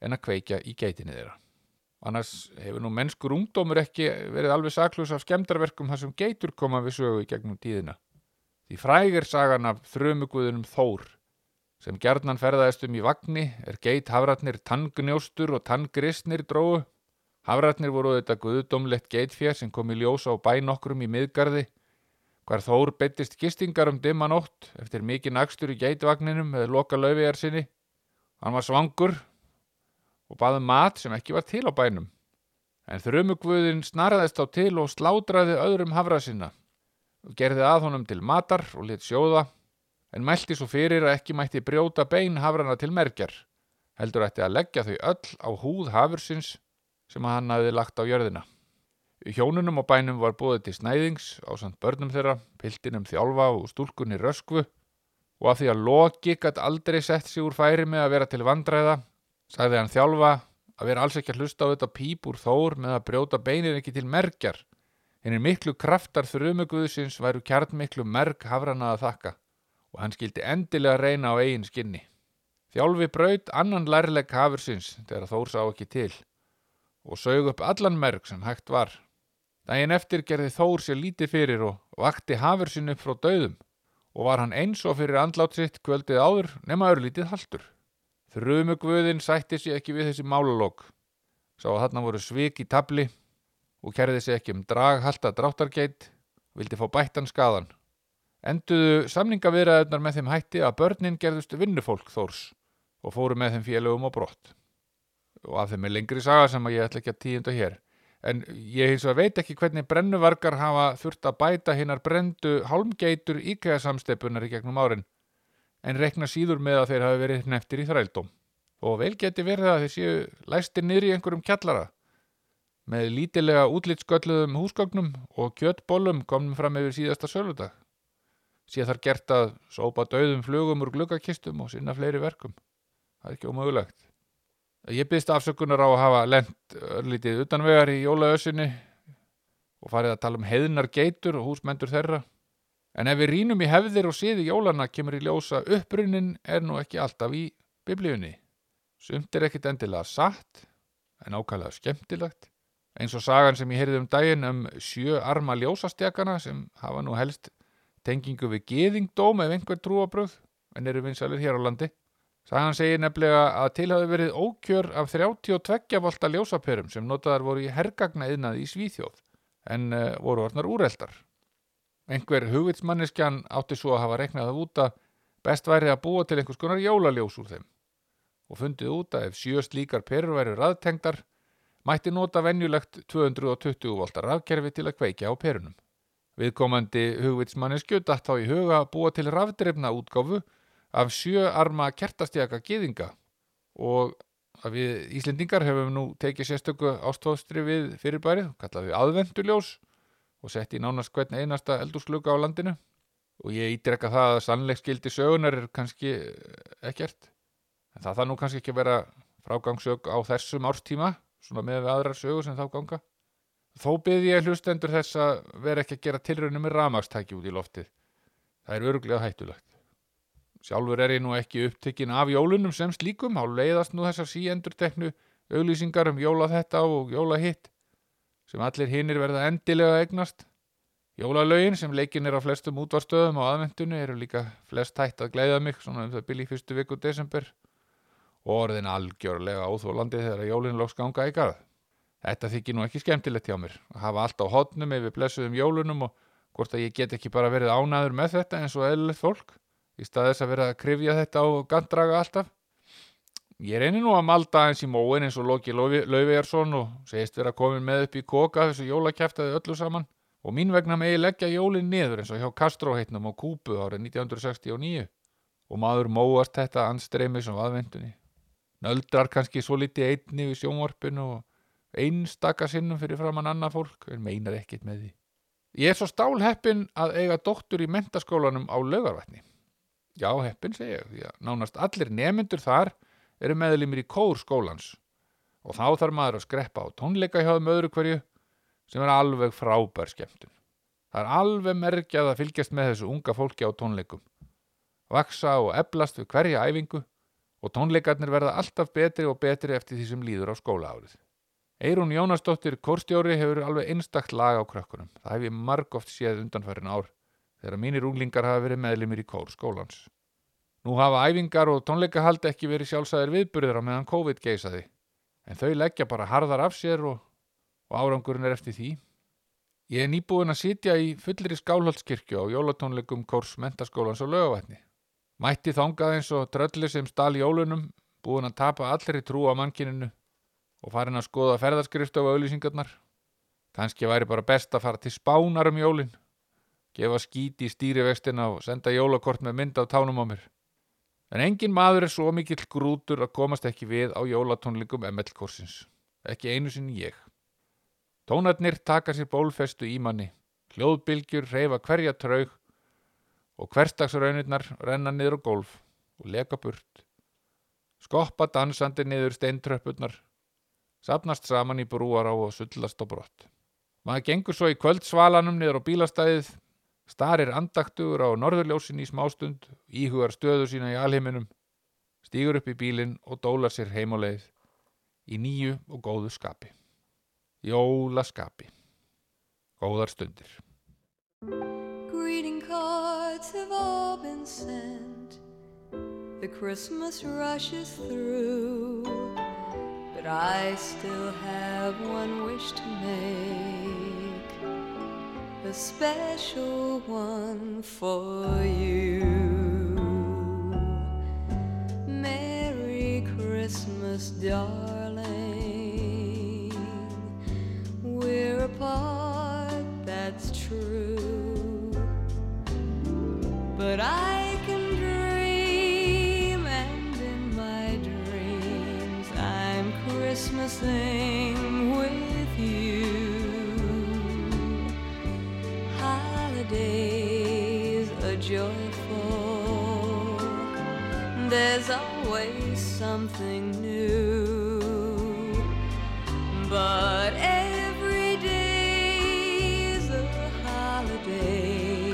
en að kveikja í geitinni þeirra. Annars hefur nú mennskur ungdómur ekki verið alveg saklus af skemdarverkum þar sem geitur koma við sögu í gegnum tíðina. Því frægir sagan af þrömugúðunum Þór sem gjarnan ferðaðist um í vagni er geit hafratnir tangnjóstur og tanngrisnir dróu. Hafratnir voru þetta guðdómlegt geitfér sem kom í ljósa á bænokkrum í miðgarði hvar Þór beittist gistingar um dimma nótt eftir mikið nagstur í geitvagninum með loka laufiðar sinni. Hann var svangur og baði mat sem ekki var til á bænum. En þrumugvöðin snaraðist á til og slátraði öðrum hafra sinna og gerði að honum til matar og lit sjóða en mælti svo fyrir að ekki mætti brjóta bein hafrana til merkjar. Heldur ætti að leggja þau öll á húð hafursins sem hann hafði lagt á jörðina. Í hjónunum á bænum var búið til snæðings á samt börnum þeirra, piltinum þjálfa og stúlkunni röskvu og af því að Loki gætt aldrei sett sig úr færi með að vera til vandræða sagði hann þjálfa að vera alls ekki að hlusta á þetta píp úr þór með að brjóta beinir ekki til merkjar. Hennir miklu kraftar þrumuguðsins væru kjarn miklu merk hafrana að þakka og hann skildi endilega reyna á eigin skinni. Þjálfi braut annan lærleik hafursins þegar þór sá ekki til og sög upp allan merk sem hægt var. Dægin eftir gerði þór sér lítið fyrir og vakti hafursinn upp frá döðum og var hann eins og fyrir andlát sitt kvöldið áður nema örlítið haldur. Þrumugvöðin sætti sig ekki við þessi málalók. Sá að þarna voru svik í tabli og kerði sig ekki um draghalta dráttargeit vildi fá bættan skadan. Enduðu samningaviðræðunar með þeim hætti að börnin gerðust vinnufólk þórs og fóru með þeim félögum á brott. Og af þeim er lengri saga sem að ég ætla ekki að tíunda hér. En ég hins vegar veit ekki hvernig brennuvargar hafa þurft að bæta hinnar brendu hálmgeitur íkæða samsteipunar í gegnum árin en rekna síður með að þeir hafi verið neftir í þrældóm. Og vel geti verið að þeir séu læstir niður í einhverjum kjallara. Með lítilega útlitsgölluðum húsgögnum og kjöttbólum komnum fram yfir síðasta söludag. Sér þar gert að sópa döðum flugum úr gluggakistum og sinna fleiri verkum. Það er ekki ómögulegt. Ég byrst afsökunar á að hafa lent örlítið utanvegar í jólaössinni og farið að tala um heiðnar geitur og húsmendur þeirra. En ef við rínum í hefðir og siði jólana kemur í ljósa upprunnin er nú ekki alltaf í biblíunni. Sumt er ekkit endilega satt, en ákvæmlega skemmtilegt. Eins og sagan sem ég heyrði um daginn um sjö arma ljósastjakana sem hafa nú helst tengingu við geðingdóm ef einhver trúabröð, en eru vinsalir hér á landi. Sagan segir nefnilega að til hafi verið ókjör af 32 volta ljósaperum sem notaðar voru í hergagna yðnaði í Svíþjóð, en uh, voru orðnar úreldar. Einhver hugvitsmanneskjan átti svo að hafa reknað af út að best væri að búa til einhvers konar jólaljós úr þeim og fundið út að ef sjö slíkar perur væri raðtengdar mætti nota venjulegt 220 volta rafkerfi til að kveikja á perunum. Viðkomandi hugvitsmanneskju datt þá í huga að búa til rafdreifna útgáfu af sjö arma kertastjaka giðinga og að við Íslendingar hefum nú tekið sérstöku ástóðstri við fyrirbærið, kallaði við aðvenduljós og sett í nánast hvern einasta eldúrsluga á landinu. Og ég ídrekka það að sannleikskildi sögunar er kannski ekkert. En það það nú kannski ekki vera frágangsög á þessum árstíma svona með við aðrar sögur sem þá ganga. Þó byrði ég hlustendur þess að vera ekki að gera tilraunum með ramagstæki út í loftið. Það er öruglega hættulegt. Sjálfur er ég nú ekki upptekinn af jólunum sem slíkum, á leiðast nú þessar síendur teknu auglýsingar um jóla þetta og jóla hitt sem allir hinnir verða endilega eignast. Jólalögin sem leikin er á flestum útvarstöðum á aðvendunni eru líka flest hætt að gleiða mig svona um það byrja í fyrstu viku desember og orðin algjörlega óþólandi þegar jólinn loks ganga í garð. Þetta þykir nú ekki skemmtilegt hjá mér að hafa allt á hotnum yfir blessuðum jólunum og hvort að ég get ekki bara verið ánaður með þetta eins og eðlilegt fólk í stað þess að vera að krifja þetta og gandraga alltaf. Ég reynir nú að malda eins í móin eins og Loki Lauvejarsson og segist vera komin með upp í koka þessu jólakæftaði öllu saman og mín vegna megi leggja jólin niður eins og hjá Castro heitnum á Kúbu árið 1969 og maður móast þetta anstreymi sem aðvendunni. Nöldrar kannski svo litið einni við sjónvarpinu og einstaka sinnum fyrir framann annað fólk en meinar ekkit með því. Ég er svo stálheppin að eiga doktor í mentaskólanum á laugarvætni. Já, heppin segja því að nánast allir nemyndur þar eru meðlimir í kór skólans og þá þarf maður að skreppa á tónleika hjá þeim öðru hverju sem er alveg frábær skemmtun. Það er alveg merkjað að fylgjast með þessu unga fólki á tónleikum. Vaksa og eblast við hverja æfingu og tónleikarnir verða alltaf betri og betri eftir því sem líður á skólaárið. Eirún Jónasdóttir kórstjóri hefur alveg einstakt lag á krökkunum. Það hef ég margóft séð undanfærin ár þegar mínir unglingar hafa verið meðlimir í kór skólans. Nú hafa æfingar og tónleikahald ekki verið sjálfsæðir viðburðir á meðan COVID geisaði, en þau leggja bara harðar af sér og, og árangurinn er eftir því. Ég er nýbúin að sitja í fullri skálhaldskirkju á jólatónleikum kórs mentaskólans og lögavætni. Mætti þangað eins og dröllir sem stál jólunum, búin að tapa allri trú á mannkininu og farin að skoða ferðarskrift á auðlýsingarnar. Kanski væri bara best að fara til spánar um jólin, gefa skíti í stýrivextina og senda jólakort með mynd af tánum á mér. En engin maður er svo mikill grútur að komast ekki við á jólatónleikum ML-korsins. Ekki einu sinn ég. Tónarnir taka sér bólfestu í manni, hljóðbylgjur reyfa hverja traug og hverstagsraunirnar renna niður á gólf og leka burt. Skoppa dansandi niður steintröppurnar, sapnast saman í brúar á og sullast á brott. Maður gengur svo í kvöldsvalanum niður á bílastæðið, starir andaktugur á norðurljósin í smástund, íhugar stöðu sína í alheiminum, stígur upp í bílinn og dólar sér heim á leið í nýju og góðu skapi. Jólaskapi. Góðar stundir. Greeting cards have all been sent. The Christmas rushes through. But I still have one wish to make. A special one for you. Merry Christmas, darling. We're apart, that's true. But I can dream, and in my dreams, I'm Christmasing joyful, there's always something new. But every day's a holiday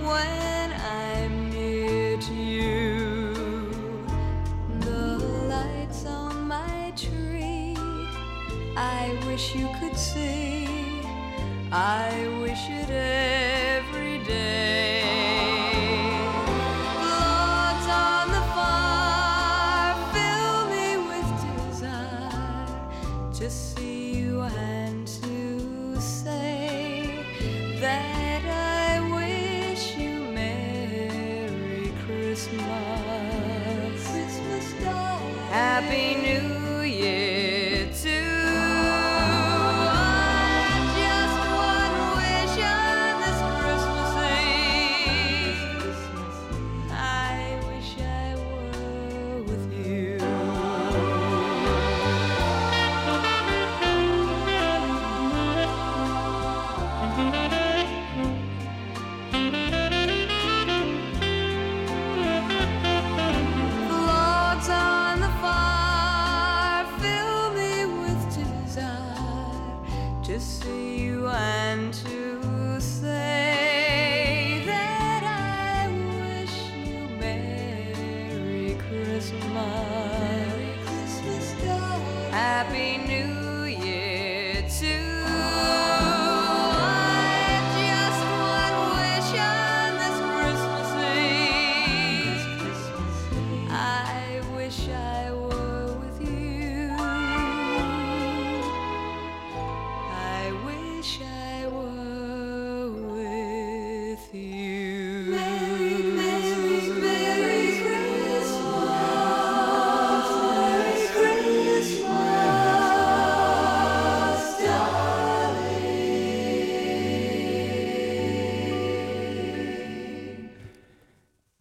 when I'm near to you. The lights on my tree, I wish you could see. I wish it every day.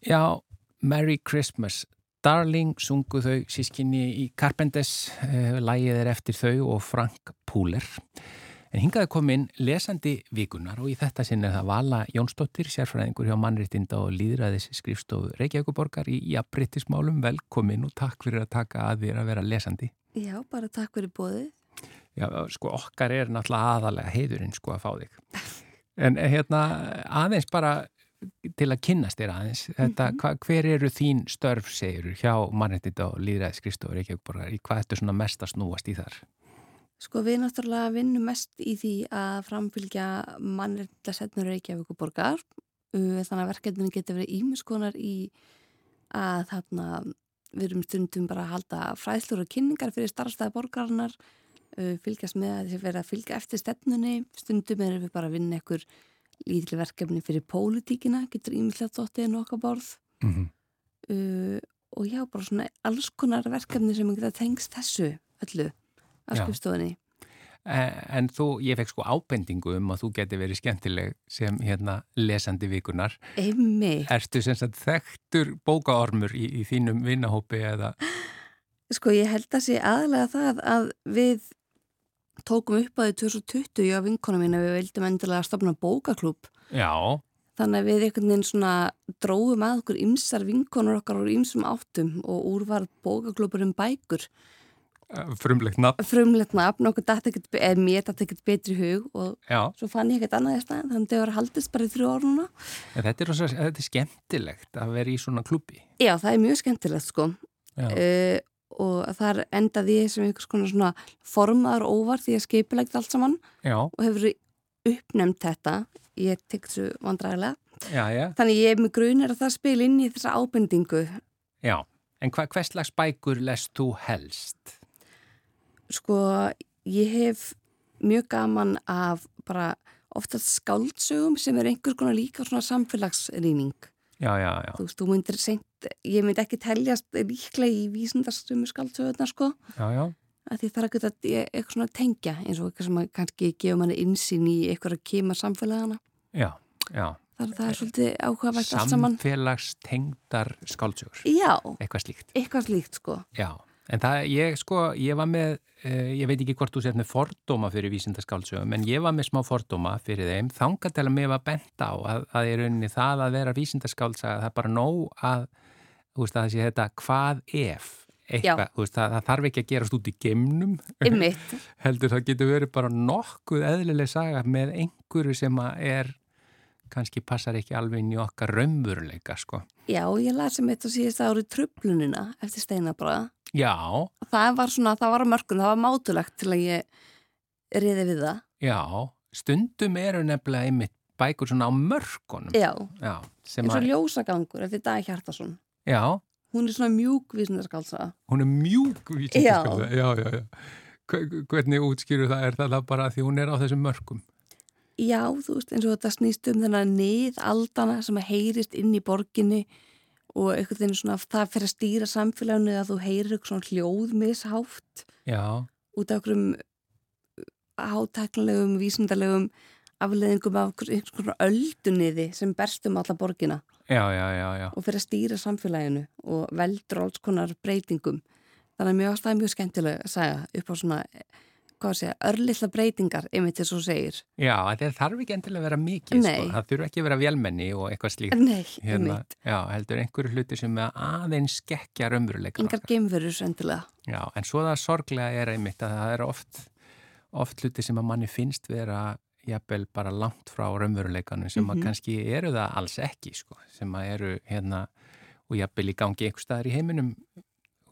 Já, Merry Christmas Darling sungu þau sískinni í Carpenters, uh, lægið er eftir þau og Frank Púler. En hingaði komin lesandi vikunar og í þetta sinn er það Vala Jónsdóttir, sérfræðingur hjá mannréttinda og líðræðis skrifstofu Reykjavíkuborgar í jafnbryttismálum. Velkomin og takk fyrir að taka að þér að vera lesandi. Já, bara takk fyrir bóðið. Já, sko okkar er náttúrulega aðalega heiðurinn sko að fá þig. En eh, hérna aðeins bara til að kynnast þér aðeins, þetta, hva, hver eru þín störf segiru hjá mannréttinda og líðræðis skrifstofu Reykjavíkuborgar? Í hvað ertu svona mest að snúast í þar? Sko við náttúrulega vinnum mest í því að framfylgja mannreitlasetnur Reykjavíkuborgar uh, þannig að verkefninu getur verið ímiskonar í að þarna við erum stundum bara að halda fræðslur og kynningar fyrir starfstæði borgarinnar. Uh, fylgjast með að þessi verið að fylgja eftir stefnunni, stundum erum við bara að vinna einhver lítil verkefni fyrir pólitíkina, getur ímislegt þóttið en okkar borð Mm -hmm. uh, og já, bara svona alls konar verkefni sem geta tengst þessu öllu á Já. skrifstofunni En þú, ég fekk sko ábendingu um að þú geti verið skemmtileg sem hérna lesandi vikunar. Einmi, Ertu sem sagt þekktur bókaormur í, í þínum vinnahópi eða? sko ég held að sé aðlega það að við tókum upp að því 2020 á vinkona mín að við vildum endilega stopna bókaklúb Já, þannig að við einhvern veginn svona dróðum að okkur ymsar vinkonur okkar úr ymsum áttum og úr var bókaklúbur um bækur. Frumlegt nafn. frumlegt nafn, okkur datt ekkert, eða mér datt ekkert betri hug og Já, svo fann ég ekkert annað í staðin þannig að það var haldist bara í þrjú en þetta er, þetta er skemmtilegt að vera í svona klubbi. Já, það er mjög skemmtilegt sko. Uh, og þar endaði ég sem einhvers konar svona formaður óvart því að skipilegt allt saman já, og hefur uppnefnt þetta ég tek þessu vandræðilega þannig ég er með grunir að það spil inn í þessa ábendingu já. En hva, hvers slags bækur lest þú helst? sko ég hef mjög gaman af bara oftast skáldsögum sem er einhvers konar líka svona samfélagsrýning Já, já, já. þú veist, þú myndir seint ég myndi ekki teljast líklega í vísindarstömu skáldsögurnar sko Já, já. að því þarf að eitthvað svona tengja eins og eitthvað sem kannski gefa manni insýn í eitthvað að kema samfélagana Já, já. þar það er svolítið áhugavægt allt saman Samfélagstengdar skáldsögur. Já, Eitthvað slíkt. eitthvað slíkt sko Já, en það, ég sko, ég var með, uh, ég veit ekki hvort þú sért með fordóma fyrir vísindaskáldsögum, en ég var með smá fordóma fyrir þeim, þanga til að mér var bent á að, að að veist, að það sé þetta hvað ef, eitthvað, veist, það, það þarf ekki að gerast út í geimnum, Ymmit, heldur það getur verið bara nokkuð eðlileg saga með einhverju sem er, kannski passar ekki alveg inn í okkar raunveruleika, sko. já, ég las sem eitt og síðast árið tröflunina eftir steinabræða Já, það var svona, það var mörgum, það var mátulegt til að ég riði við það. Já, stundum eru nefnilega einmitt bækur svona á mörkunum. Já, Já, eins og ljósagangur eftir Dag Hjartason já, hún er svona mjúk vísindarskálsa hún er mjúk vísindaskálda. Já, já, já. Hve- Hvernig útskýru það? Er það bara því hún er á þessum mörkum? Já, þú veist, eins og þetta snýst um þennan niðaldana sem að heyrist inn í borginni og einhvern veginn svona það fyrir að stýra samfélaginu að þú heyrir eitthvað svona hljóðmishátt Já, út af einhverjum hátæknilegum, vísindarlegum afleðingum af einhvers- konar öldunniði sem berst um alla borgina já, já, já, já. og fyrir að stýra samfélaginu og veldur alls konar breytingum. Þannig að mjög það er mjög skemmtileg að segja upp á svona, segja, örlilla breytingar, einmitt þess að þú segir. Já, þetta þarf ekki endilega að vera mikið, sko. Það þurfa ekki að vera vélmenni og eitthvað slíkt. Nei, Hérna, já, heldur einhverju hluti sem er aðeins skekkja raunveruleika. Engar geimverur endilega. Já, en svo það sorglega er einmitt að það er oft, oft hluti sem að manni finnst vera jafnvel bara langt frá raunveruleikanum sem að Mhm. kannski eru það alls ekki sko, sem að eru hérna og jafnvel í gangi einhver staðar í heiminum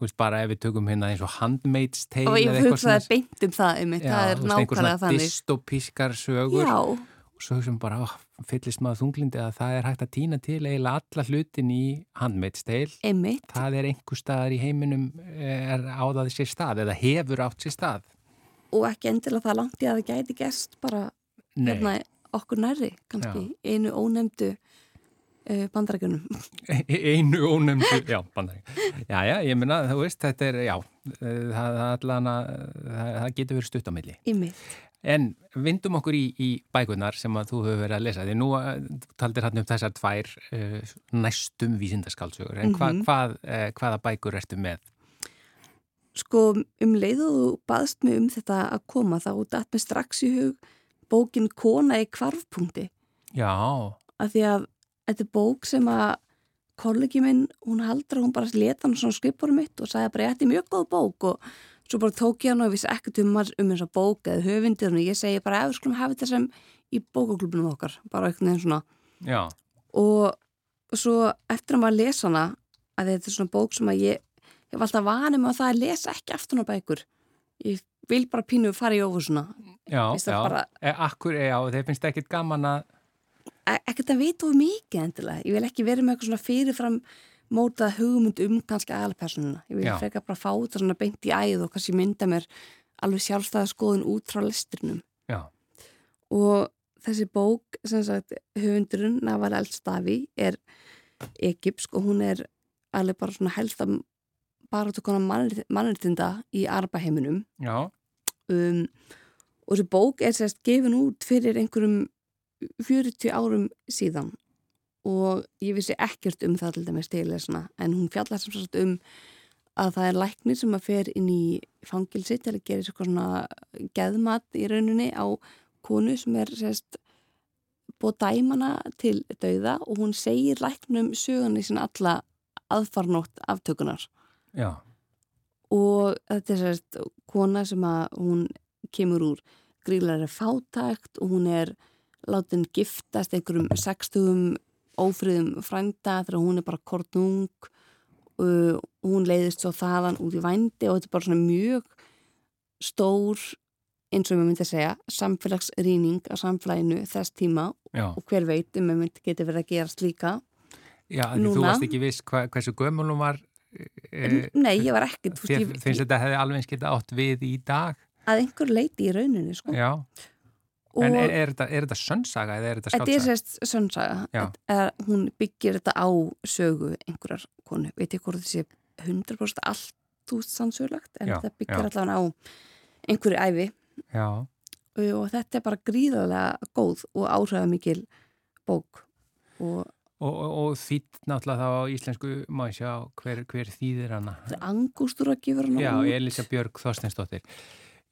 veist bara ef við tökum hérna eins og Handmaid's Tale Og ég hugsaði beint um það, einmitt, Já, það er nákvæmlega þannig. dystopískar sögur Já, og svo sem bara ó, fyllist maður þunglindi að það er hægt að týna til eiginlega alla hlutin í Handmaid's Tale einmitt. það er einhver staðar í heiminum er á það sér stað eða hefur átt sér stað Og ekki endilega það langt í að það gæti gerst bara hérna okkur nærri, kannski, einu ónefndu uh, bandarækjunum. einu ónefndu já, bandari. já, já, ég meina, þú veist, þetta er já, eh, það, allan að, það, það getur verið stutt á milli. En vindum okkur í, í bækunar sem að þú hefur verið að lesa. Því nú eh, taldir hann um þessar tvær uh, næstum vísindaskáldsögur. En hva, Mhm. hvað, uh, hvaða bækur ertu með? Sko, um leið og þú baðst mig um þetta að koma þá datt mér strax í hug bókin Kona í kvarfpunkti. Já, Af því að þetta er bók sem að kollegi minn, hún haldur að hún bara leta hann svona skrifbórum mitt og sagði bara, þetta er mjög góð bók. Og svo bara tók ég hann og vissi ekkert um, hann- um þessa bók eða höfundir og ég segi bara, ef við skulum hafa þetta sem í bókaklubunum okkar, bara einhvern veginn svona. Já, og svo eftir að maður lesa hana að þetta er svona bók sem að ég hef alltaf vanum að það að lesa ekki aftan á bækur ég vil bara pínu fara í ofur svona. Já, já. bara- E, akkur, já, þeir finnst ekkit gaman að, E- ekkert að vita of mikið endilega. Ég vil ekki vera með eitthvað svona fyrirfram mótað hugmynd um kannski aðalpersonuna. Ég vil Já. frekar bara fá þetta svona beint í æð og kannski mynda mér alveg sjálfstæða skoðun út frá lestrinum. Já, og þessi bók sem sagt höfundurinn Naval Eldstafi er egypsk og hún er alveg bara svona helsta bara hana mannreitinda í arbaheiminum um, og þessi bók er sérst gefin út fyrir einhverjum 40 árum síðan. Og ég vissi ekkert um það til dæmis til þessna en hún fjallar sem sagt um að það er læknir sem að fer inn í fangilsi til að gera sér svona geðmat í rauninni á konu sem er sérst búið dæmana til dauða og hún segir læknum sögunni sinna alla aðfarnótt aftökunar já, og þetta er sérst kona sem að hún kemur úr gríðlega fátækt og hún er látin giftast einhverjum sextugum ófriðum frænda þegar hún er bara kortnung og hún leiðist svo þaðan út í vændi og þetta er bara svona mjög stór eins og við myndum að segja samfélagsrýning af samfélaginu þess tíma já, og hver veit um að mynd geti verið að gerast líka já, því þú varst ekki viss hva, hversu gömul hún var. E, Nei, ég var ekkert ég- finnst þetta hefði alveg eins geta átt við í dag? að einhver leiti í rauninni sko. Já, og en er, er, þetta, er þetta sönnsaga eða er þetta Þetta er skálsaga? sérst sönnsaga. Er- Hún byggir þetta á sögu einhverjar konu. Veit ég hvort sé 100% allt úr sannsögulegt en Já, þetta byggir já. allavega á einhverju æfi Já, og þetta er bara gríðarlega góð og áhrifamikil bók og og, og, og þýtt náttúrulega þá á íslensku, ég sjá hver, hver þýðir hana? angústúra gefur hann Já. Elisa Björg Þorsteinsdóttir.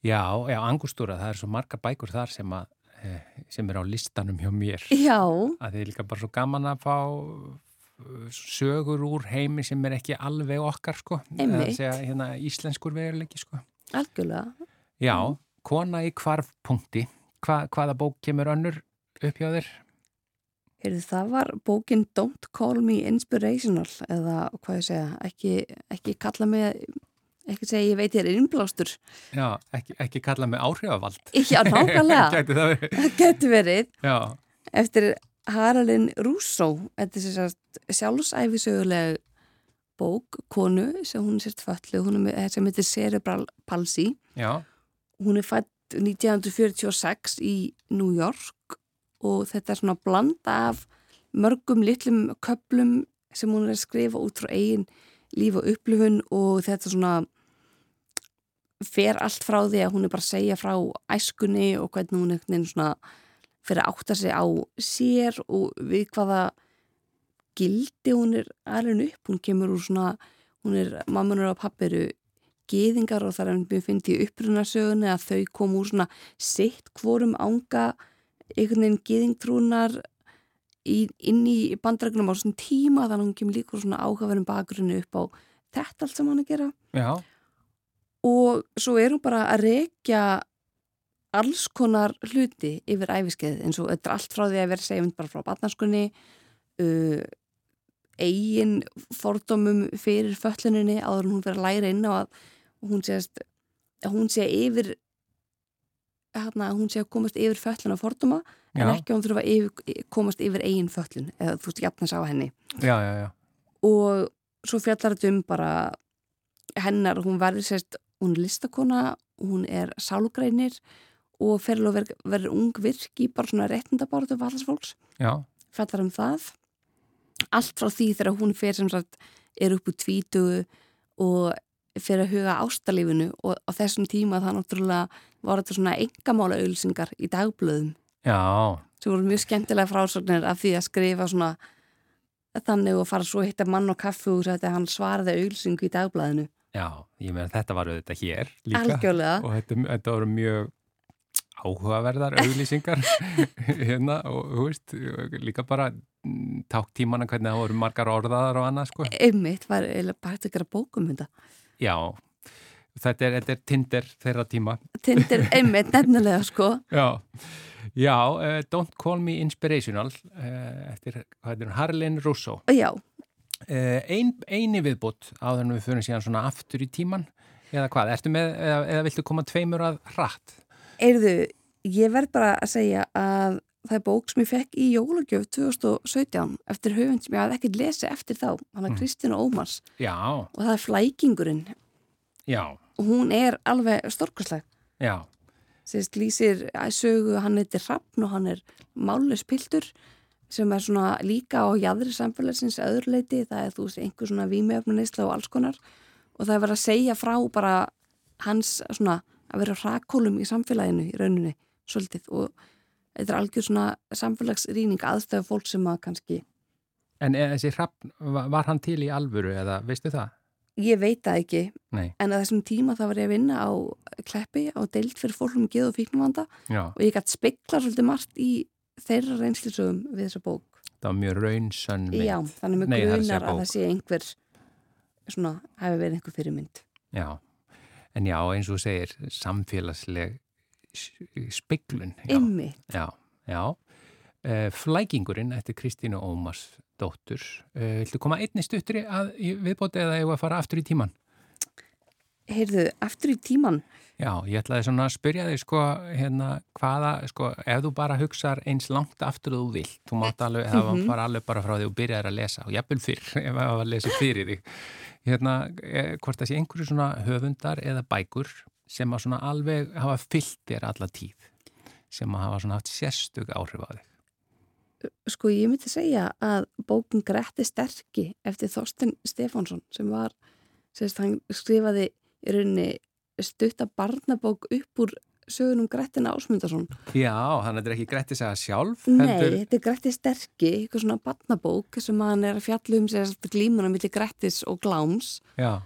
Já, já, Angustúra, það er svo marga bækur þar sem, að, eh, sem er á listanum hjá mér. Já, Að þið er líka bara svo gaman að fá uh, sögur úr heimi sem er ekki alveg okkar, sko. Einmitt. Það segja hérna íslenskur veruleiki, sko. algjörlega. Já, kona í kvarfpunkti. Hva, hvaða bók kemur önnur upp hjá þér? Það var bókin Don't Call Me Inspirational eða hvað ég segja, ekki, ekki kalla mig, ekki segja ég veit ég er innblástur. Já, ekki, ekki kalla mig áhrifavald. Já, nákvæmlega. Gæti það verið. Það getur verið. Já, eftir Haralin Russo þetta er sérst sjálfsæfisöguleg bók, konu sem hún er sérst föllu, hún er með, sem heitir Cerebral Palsy já, hún er fætt 1946 í New York og þetta er svona blanda af mörgum litlum köplum sem hún er að skrifa út frá eigin líf og upplifun og þetta svona fer allt frá því að hún er bara að segja frá æskunni og hvernig hún veginn svona fyrir að átta sig á sér og við hvaða gildi hún er alveg upp, hún kemur úr svona hún er, mammanur og pappiru geðingar og það er mjög fyndið í upprunarsögunni að þau kom úr svona sitt hvorum ánga einhvern veginn geðingtrúnar í, inn í bandræknum á svona tíma þannig að hún kemur líka svona áhugaverðum bakgrunni upp á þetta allt sem hann að gera. Já, og svo er hún bara að rekja alls konar hluti yfir æfiskeið eins og þetta er allt frá því að vera segjum bara frá batnarskunni uh, eigin fordómum fyrir fölluninni áður en hún fyrir að læra inn á að hún sést að hún sé yfir hérna, hún sé að komast yfir föllun á fordóma en Já. ekki hún þurfa að yfir, komast yfir eigin föllun eða þú veist jafnast á henni já, já, og svo fjallar þetta um bara hennar, hún verður sérst hún er listakona, hún er sálugreinir og og verður ver ung virk í bara svona réttindabáratu vallasfólks, já. fjallar um það allt frá því þegar hún fer sem sagt er upp úr tvítugu og fer að huga ástalífinu og á þessum tíma það náttúrulega var þetta svona engamála auðlýsingar í dagblöðum. Já, sem voru mjög skemmtilega frásögnir af því að skrifa svona þannig og fara svo hitta mann og kaffi úr þetta hann svaraði auðlýsingu í dagblæðinu já, ég meina þetta var auðvitað hér líka. Algjörlega, og þetta, þetta voru mjög áhugaverðar auðlýsingar hérna og þú veist, líka bara tákk tímana hvernig það voru margar orðaðar og annað sko. einmitt var eiginlega bara hægt að gera bókum um þetta. Já, þetta er, þetta er Tinder þeirra tíma. Tindir einmitt nefnilega sko Já, já uh, Don't Call Me Inspirational uh, eftir, það, Harlin Russo. já, Uh, ein, eini viðbútt á þannig við fyrir síðan svona aftur í tíman eða hvað, ertu með, eða, eða viltu koma tveimur að hratt? Eyrðu, ég verð bara að segja að það er bók sem ég fekk í jólagjöf 2017 eftir höfund sem ég hafði ekkert lesið eftir þá, hann er Mm. Kristín Ómars Já, og það er flækingurinn já, hún er alveg stórkastleg já, sérst lýsir að sögu hann heitir Hrafn og hann er mállus piltur sem er svona líka á jæðri samfélagsins öðruleiti, það er þú veist einhver svona vímjöfnunisla og alls konar. Og það er verið að segja frá bara hans svona að vera hrakólum í samfélaginu í rauninni svolítið. Og þetta er algjör svona samfélagsrýning aðstöðu fólk sem að kannski en eða, þessi hrappn, var, var hann til í alvöru eða veistu það? Ég veit það ekki Nei, en að þessum tíma þá var ég að vinna á kleppi á deild fyrir fólkum geð og fíknumvanda já, og ég gætt spekla svolítið margt í þeirra reynslisögum við þessa bók. það var mjög raunsönn mynd. Já, þannig segja grunar að það sé einhver svona, hafi verið einhver fyrirmynd. Já, en já, eins og segir, samfélagsleg s- speglun. Já, já, já. Uh, flækingurinn eftir Kristínu Ómars dóttur. Uh, viltu koma einni stuttri að viðbóti eða var að fara aftur í tíman? heyrðu, aftur í tíman, Já, ég ætlaði svona að spyrja þig sko, hérna, hvaða, sko, ef þú bara hugsar eins langt aftur þú vilt, þú mátt alveg, það var Mhm. bara alveg bara frá því þú byrjaðir að lesa og jafnvel fyrr, ef það var að lesa fyrir þig. Hérna, eh, hvort það sé einhverju svona höfundar eða bækur sem að svona alveg hafa fyllt þér alla tíð, sem að hafa svona haft sérstök áhrif á þig. Sko ég myndi segja að bókin Gretti Sterki eftir Þorsten Stefánsson sem var, sérst, hann skrifaði í rauninni stutta barnabók upp úr sögunum Grettina Ásmundarsson. Já, þetta er ekki grætti segja sjálf, Nei, þetta er Gretti Sterki, eitthvað svona barnabók sem hann er að fjalla um sérst glímuna millir Grettis og Gláms. Já,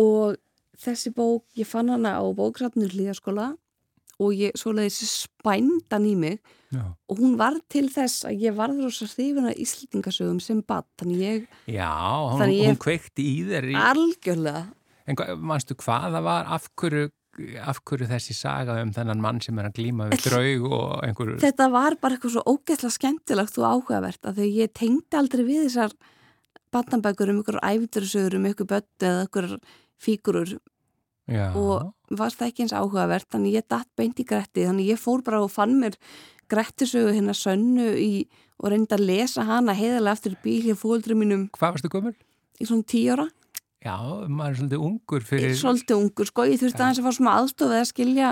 og þessi bók, ég fann hana á bóksafnur hlýðaskóla og ég svoleiðis spændan í mig. Já. og hún var til þess að ég varður rosa hrifin að Íslendingasögum sem bad, þannig ég Já, hún, Þannig ég- hún kveikti í þér í, algjörlega. En hva- manstu hvað það var, af hverju, af hverju þessi saga um þennan mann sem er að glíma við draug og einhverju... þetta var bara eitthvað svo ógeðslega skemmtilegt og áhugavert að þegar ég tengdi aldrei við þessar badnabækur um ykkur æfindursögur um ykkur böttu eða ykkur fígurur Já, og var það ekki eins áhugavert þannig ég datt beint í Gretti þannig ég fór bara og fann mér Grettisögu hérna sönnu í, og reyndi að lesa hana heiðarlega eftir í bíl hér fóldri mínum. Hvað varstu gömul? í svona tíu ára. Já, maður er svolítið ungur fyrir... svolítið ungur sko, ég þurfti aðeins að fá svona aðstofið að skilja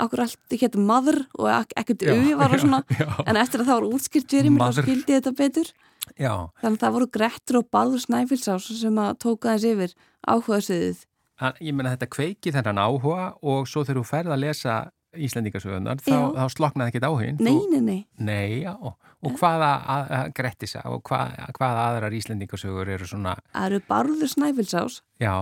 okkur allt hétt maður og ek ekkert Já, auði var og svona. já, en eftir að það voru útskilt fyrir mér þá skildi ég þetta betur. Já, þannig að það voru Grettur og Baldur Snæfilsás sem að tóka aðeins yfir áhugaðsviðið hann, ég meina þetta kveiki þennan áhuga og svo þegar þú ferð að lesa Íslandingasögunar, þá, þá sloknaði ekkit áhugin. Nei, nei, nei, Nei, já, og hvaða að, að, Grettisa og hvað, hvaða aðrar Íslandingasögur eru svona, það eru Baldur Snæfilsás já,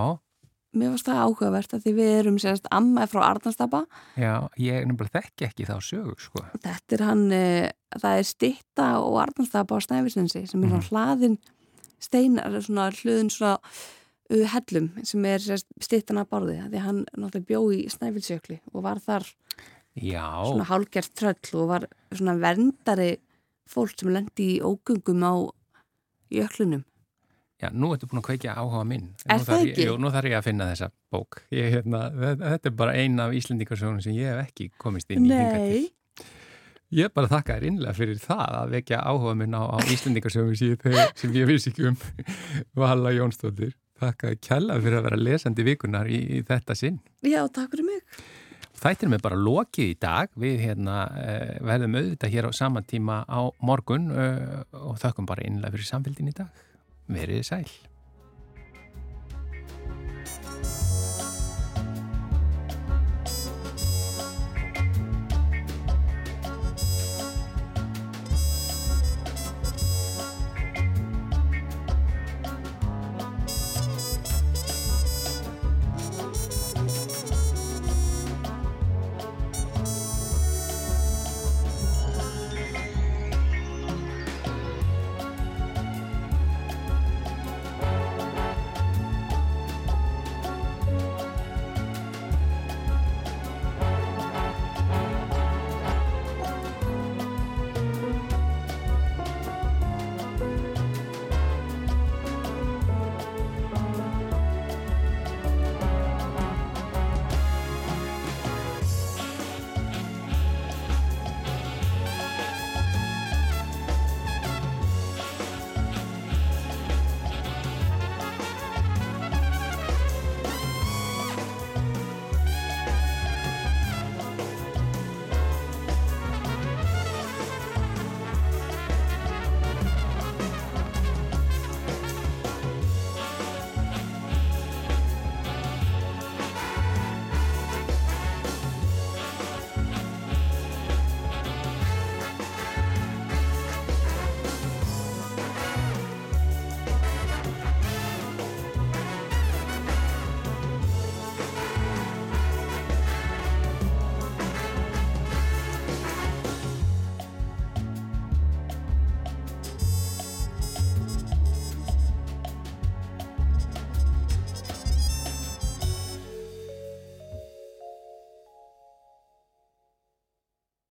mér varst það áhugavert að því við erum sérst amma frá Arnarstapa. Já, ég nefnilega þekki ekki þá sögu, sko. þetta er hann, uh, það er stitta og Arnarstapa á Snæfilsensi sem er mm. hlaðin steinar svona hlöðin svona hellum sem er stittan að bárði því að hann náttúrulega bjó í Snæfilsjökli og var þar Já, svona hálgjert tröll og var svona verndari fólk sem lendi í ógöngum á jöklunum Já, nú ertu búin að kveikja áhuga minn. Er það ekki? Jú, nú þarf ég að finna þessa bók. Ég, hérna, þetta er bara eina af Íslendingarsögunum sem ég hef ekki komist inn í hingað til. Nei, Ég bara þakka þér innlega fyrir það að vekja áhuga minn á, á ég, sem ég vissi ekki um Vala Jónsdóttir. Þakka þér kjalla fyrir að vera lesandi vikunar í, í þetta sinn. já, takk fyrir mig Þættir með bara lokið í dag. Við hérna, uh, verðum auðvitað hér á sama tíma á morgun uh, og þakkum bara innlega fyrir samfélgin í dag. Verið sæl.